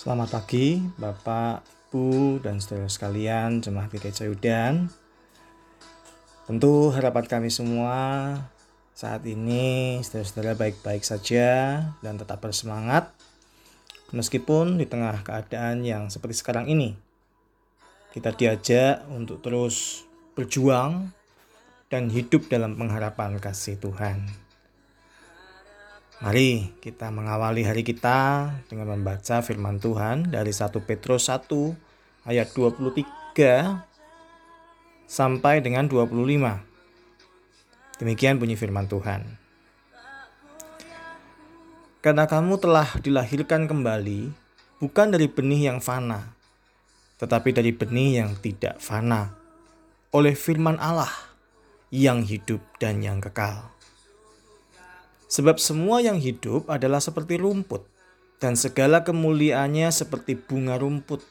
Selamat pagi Bapak, Bu, dan saudara sekalian Jemaat GKI Cayudan. Tentu harapan kami semua saat ini saudara-saudara baik-baik saja dan tetap bersemangat meskipun di tengah keadaan yang seperti sekarang ini. Kita diajak untuk terus berjuang dan hidup dalam pengharapan kasih Tuhan. Mari kita mengawali hari kita dengan membaca firman Tuhan dari 1 Petrus 1 ayat 23 sampai dengan 25. Demikian bunyi firman Tuhan. Karena kamu telah dilahirkan kembali bukan dari benih yang fana, tetapi dari benih yang tidak fana, oleh firman Allah yang hidup dan yang kekal. Sebab semua yang hidup adalah seperti rumput, dan segala kemuliaannya seperti bunga rumput.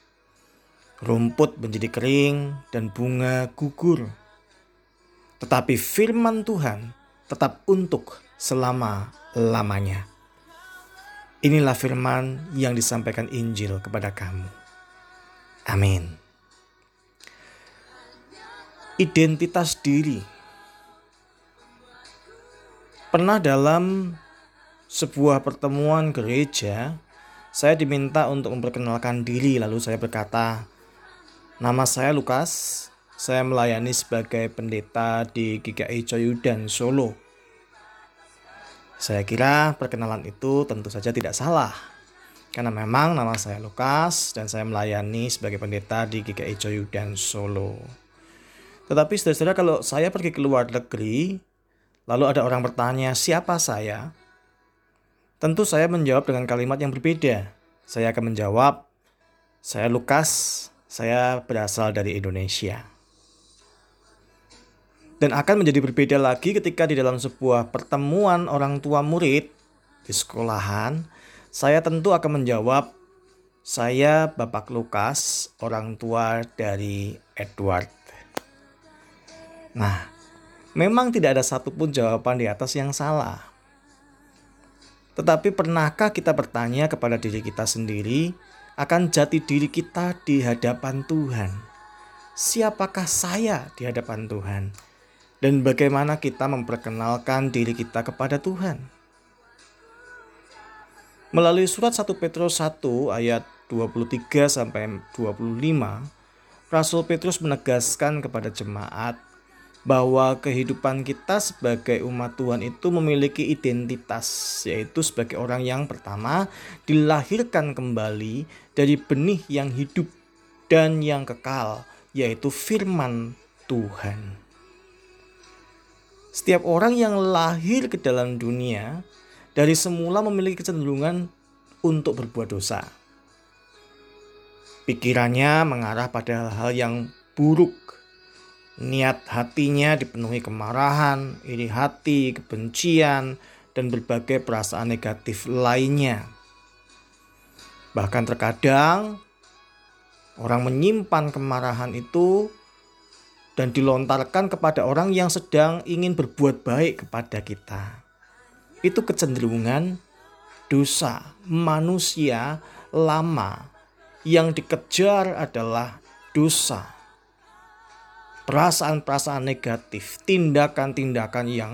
Rumput menjadi kering dan bunga gugur. Tetapi firman Tuhan tetap untuk selama-lamanya. Inilah firman yang disampaikan Injil kepada kamu. Amin. Identitas diri Pernah dalam sebuah pertemuan gereja, saya diminta untuk memperkenalkan diri lalu saya berkata, "Nama saya Lukas, saya melayani sebagai pendeta di GKI Coyudan Solo." Saya kira perkenalan itu tentu saja tidak salah. Karena memang nama saya Lukas dan saya melayani sebagai pendeta di GKI Coyudan Solo. Tetapi saudara-saudara kalau saya pergi ke luar negeri, Lalu ada orang bertanya, "Siapa saya?" Tentu saya menjawab dengan kalimat yang berbeda. Saya akan menjawab, "Saya Lukas, saya berasal dari Indonesia." Dan akan menjadi berbeda lagi ketika di dalam sebuah pertemuan orang tua murid di sekolahan, saya tentu akan menjawab, "Saya Bapak Lukas, orang tua dari Edward." Nah, Memang tidak ada satupun jawaban di atas yang salah. Tetapi pernahkah kita bertanya kepada diri kita sendiri akan jati diri kita di hadapan Tuhan? Siapakah saya di hadapan Tuhan? Dan bagaimana kita memperkenalkan diri kita kepada Tuhan? Melalui surat 1 Petrus 1 ayat 23 sampai 25, Rasul Petrus menegaskan kepada jemaat bahwa kehidupan kita sebagai umat Tuhan itu memiliki identitas, yaitu sebagai orang yang pertama dilahirkan kembali dari benih yang hidup dan yang kekal, yaitu firman Tuhan. Setiap orang yang lahir ke dalam dunia dari semula memiliki kecenderungan untuk berbuat dosa. Pikirannya mengarah pada hal yang buruk Niat hatinya dipenuhi kemarahan, iri hati, kebencian, dan berbagai perasaan negatif lainnya. Bahkan terkadang orang menyimpan kemarahan itu dan dilontarkan kepada orang yang sedang ingin berbuat baik kepada kita. Itu kecenderungan dosa manusia lama yang dikejar adalah dosa perasaan-perasaan negatif, tindakan-tindakan yang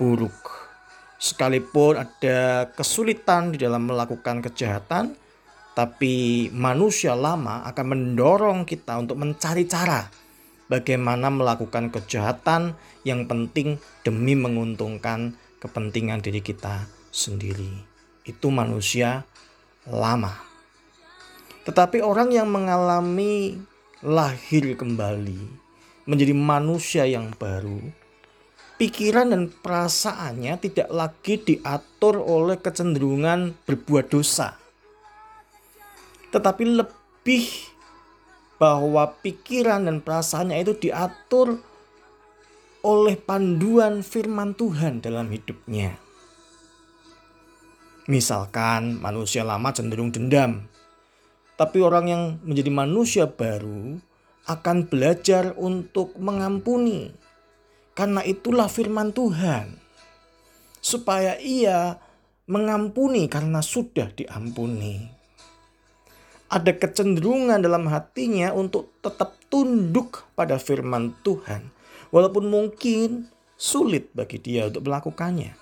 buruk. Sekalipun ada kesulitan di dalam melakukan kejahatan, tapi manusia lama akan mendorong kita untuk mencari cara bagaimana melakukan kejahatan yang penting demi menguntungkan kepentingan diri kita sendiri. Itu manusia lama. Tetapi orang yang mengalami lahir kembali menjadi manusia yang baru, pikiran dan perasaannya tidak lagi diatur oleh kecenderungan berbuat dosa, tetapi lebih bahwa pikiran dan perasaannya itu diatur oleh panduan firman Tuhan dalam hidupnya. Misalkan manusia lama cenderung dendam, tapi orang yang menjadi manusia baru akan belajar untuk mengampuni. Karena itulah firman Tuhan. Supaya ia mengampuni karena sudah diampuni. ada kecenderungan dalam hatinya untuk tetap tunduk pada firman Tuhan, walaupun mungkin sulit bagi dia untuk melakukannya.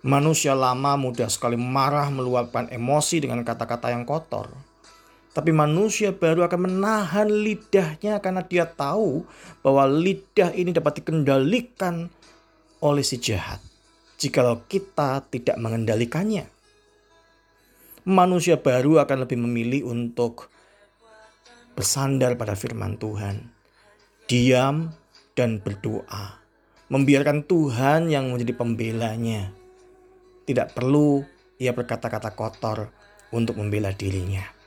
Manusia lama mudah sekali marah meluapkan emosi dengan kata-kata yang kotor. Tapi manusia baru akan menahan lidahnya karena dia tahu bahwa lidah ini dapat dikendalikan oleh si jahat. Jikalau kita tidak mengendalikannya. Manusia baru akan lebih memilih untuk bersandar pada firman Tuhan. Diam dan berdoa. Membiarkan Tuhan yang menjadi pembelanya tidak perlu ia berkata-kata kotor untuk membela dirinya.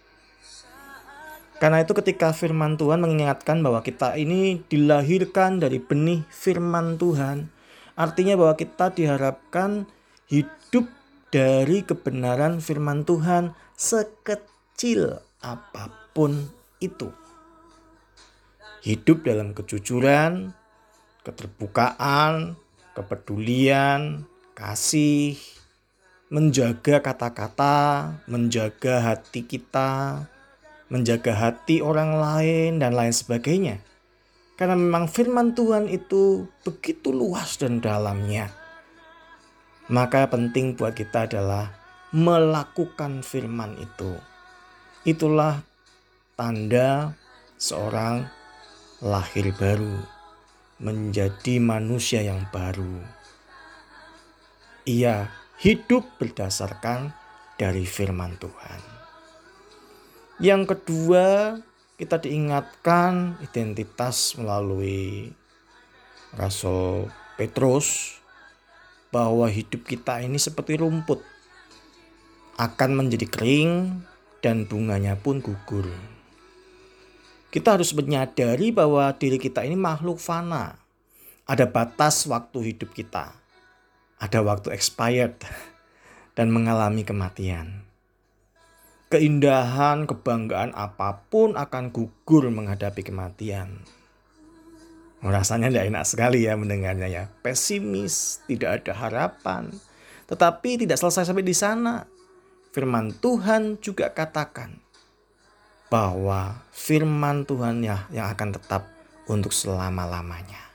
Karena itu ketika firman Tuhan mengingatkan bahwa kita ini dilahirkan dari benih firman Tuhan, artinya bahwa kita diharapkan hidup dari kebenaran firman Tuhan sekecil apa pun itu. Hidup dalam kejujuran, keterbukaan, kepedulian, kasih, menjaga kata-kata, menjaga hati kita, menjaga hati orang lain, dan lain sebagainya. Karena memang firman Tuhan itu begitu luas dan dalamnya. Maka penting buat kita adalah melakukan firman itu. Itulah tanda seorang lahir baru, menjadi manusia yang baru. Ia hidup berdasarkan dari firman Tuhan. Yang kedua, kita diingatkan identitas melalui Rasul Petrus bahwa hidup kita ini seperti rumput akan menjadi kering dan bunganya pun gugur. Kita harus menyadari bahwa diri kita ini makhluk fana. Ada batas waktu hidup kita ada waktu expired dan mengalami kematian. Keindahan, kebanggaan apa pun akan gugur menghadapi kematian. Rasanya tidak enak sekali ya mendengarnya ya. Pesimis, tidak ada harapan. Tetapi tidak selesai sampai di sana. Firman Tuhan juga katakan bahwa firman Tuhan ya yang akan tetap untuk selama-lamanya.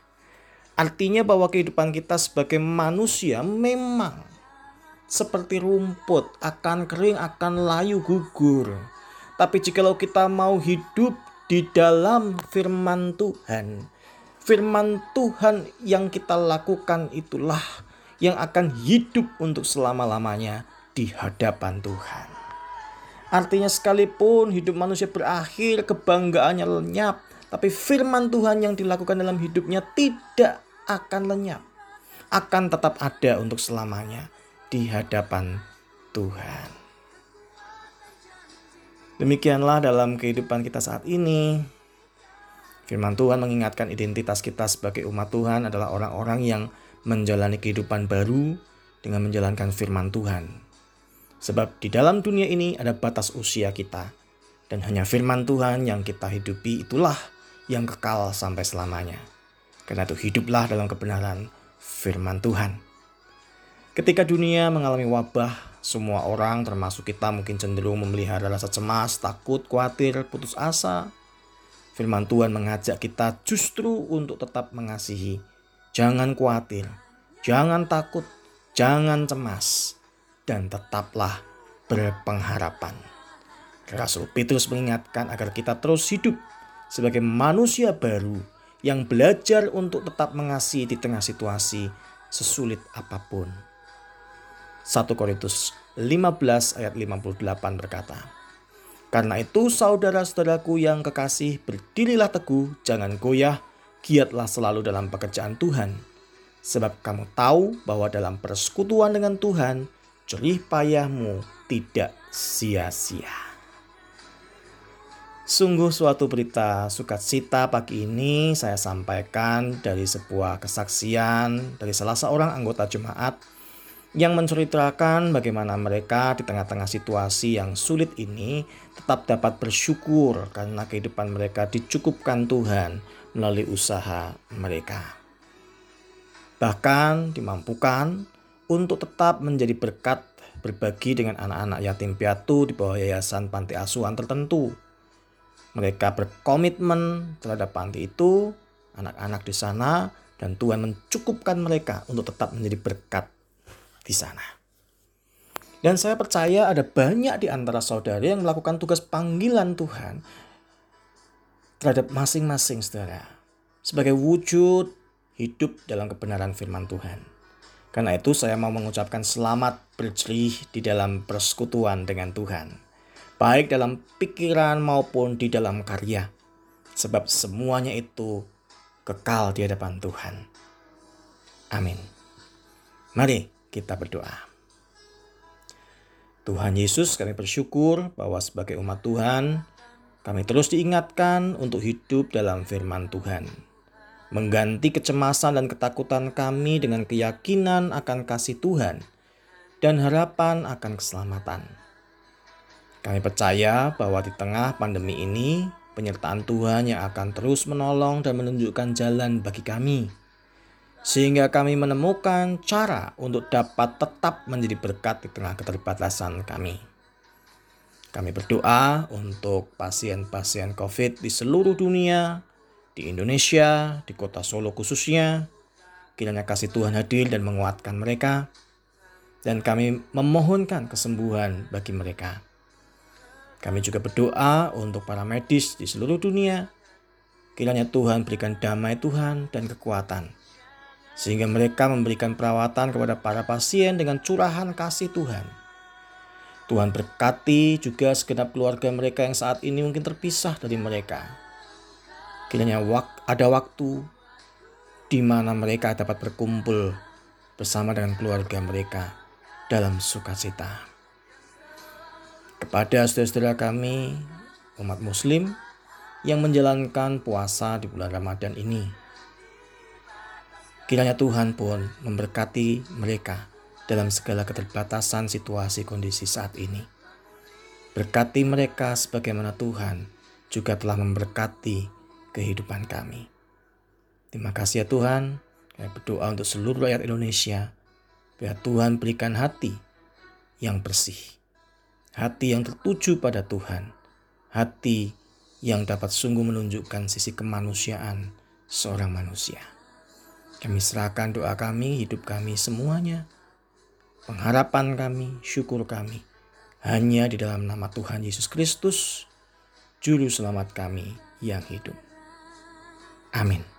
Artinya bahwa kehidupan kita sebagai manusia memang seperti rumput, akan kering, akan layu gugur. Tapi jikalau kita mau hidup di dalam firman Tuhan, firman Tuhan yang kita lakukan itulah yang akan hidup untuk selama-lamanya di hadapan Tuhan. Artinya sekalipun hidup manusia berakhir, kebanggaannya lenyap, tapi firman Tuhan yang dilakukan dalam hidupnya tidak akan lenyap, akan tetap ada untuk selamanya di hadapan Tuhan. Demikianlah dalam kehidupan kita saat ini. Firman Tuhan mengingatkan identitas kita sebagai umat Tuhan adalah orang-orang yang menjalani kehidupan baru dengan menjalankan firman Tuhan. Sebab di dalam dunia ini ada batas usia kita dan hanya firman Tuhan yang kita hidupi itulah yang kekal sampai selamanya. Karena itu hiduplah dalam kebenaran firman Tuhan. Ketika dunia mengalami wabah, semua orang termasuk kita mungkin cenderung memelihara rasa cemas, takut, khawatir, putus asa. Firman Tuhan mengajak kita justru untuk tetap mengasihi. Jangan khawatir, jangan takut, jangan cemas, dan tetaplah berpengharapan. Rasul Petrus mengingatkan agar kita terus hidup sebagai manusia baru yang belajar untuk tetap mengasihi di tengah situasi sesulit apa pun. 1 Korintus 15 ayat 58 berkata, Karena itu saudara-saudaraku yang kekasih berdirilah teguh, jangan goyah, giatlah selalu dalam pekerjaan Tuhan. Sebab kamu tahu bahwa dalam persekutuan dengan Tuhan, jerih payahmu tidak sia-sia. Sungguh suatu berita sukacita pagi ini saya sampaikan dari sebuah kesaksian dari salah seorang anggota jemaat yang menceritakan bagaimana mereka di tengah-tengah situasi yang sulit ini tetap dapat bersyukur karena kehidupan mereka dicukupkan Tuhan melalui usaha mereka. Bahkan dimampukan untuk tetap menjadi berkat berbagi dengan anak-anak yatim piatu di bawah yayasan panti asuhan tertentu. Mereka berkomitmen terhadap panti itu, anak-anak di sana, dan Tuhan mencukupkan mereka untuk tetap menjadi berkat di sana. Dan saya percaya ada banyak di antara saudara yang melakukan tugas panggilan Tuhan terhadap masing-masing saudara sebagai wujud hidup dalam kebenaran firman Tuhan. Karena itu saya mau mengucapkan selamat berjerih di dalam persekutuan dengan Tuhan. Baik dalam pikiran maupun di dalam karya. Sebab semuanya itu kekal di hadapan Tuhan. Amin. Mari kita berdoa. Tuhan Yesus kami bersyukur bahwa sebagai umat Tuhan kami terus diingatkan untuk hidup dalam firman Tuhan. Mengganti kecemasan dan ketakutan kami dengan keyakinan akan kasih Tuhan dan harapan akan keselamatan. Kami percaya bahwa di tengah pandemi ini, penyertaan Tuhan yang akan terus menolong dan menunjukkan jalan bagi kami, sehingga kami menemukan cara untuk dapat tetap menjadi berkat di tengah keterbatasan kami. Kami berdoa untuk pasien-pasien COVID di seluruh dunia, di Indonesia, di kota Solo khususnya. Kiranya kasih Tuhan hadir dan menguatkan mereka. Dan kami memohonkan kesembuhan bagi mereka. Kami juga berdoa untuk para medis di seluruh dunia. Kiranya Tuhan berikan damai Tuhan dan kekuatan. Sehingga mereka memberikan perawatan kepada para pasien dengan curahan kasih Tuhan Tuhan berkati juga segenap keluarga mereka yang saat ini mungkin terpisah dari mereka. Kiranya ada waktu di mana mereka dapat berkumpul bersama dengan keluarga mereka dalam sukacita. Kepada saudara-saudara kami, umat muslim yang menjalankan puasa di bulan Ramadan ini, kiranya Tuhan pun memberkati mereka dalam segala keterbatasan situasi kondisi saat ini. Berkati mereka sebagaimana Tuhan juga telah memberkati kehidupan kami. Terima kasih ya Tuhan. Kami berdoa untuk seluruh rakyat Indonesia. Biar Tuhan berikan hati yang bersih. Hati yang tertuju pada Tuhan. Hati yang dapat sungguh menunjukkan sisi kemanusiaan seorang manusia. Kami serahkan doa kami, hidup kami semuanya pengharapan kami, syukur kami hanya di dalam nama Tuhan Yesus Kristus, Juru Selamat kami yang hidup. Amin.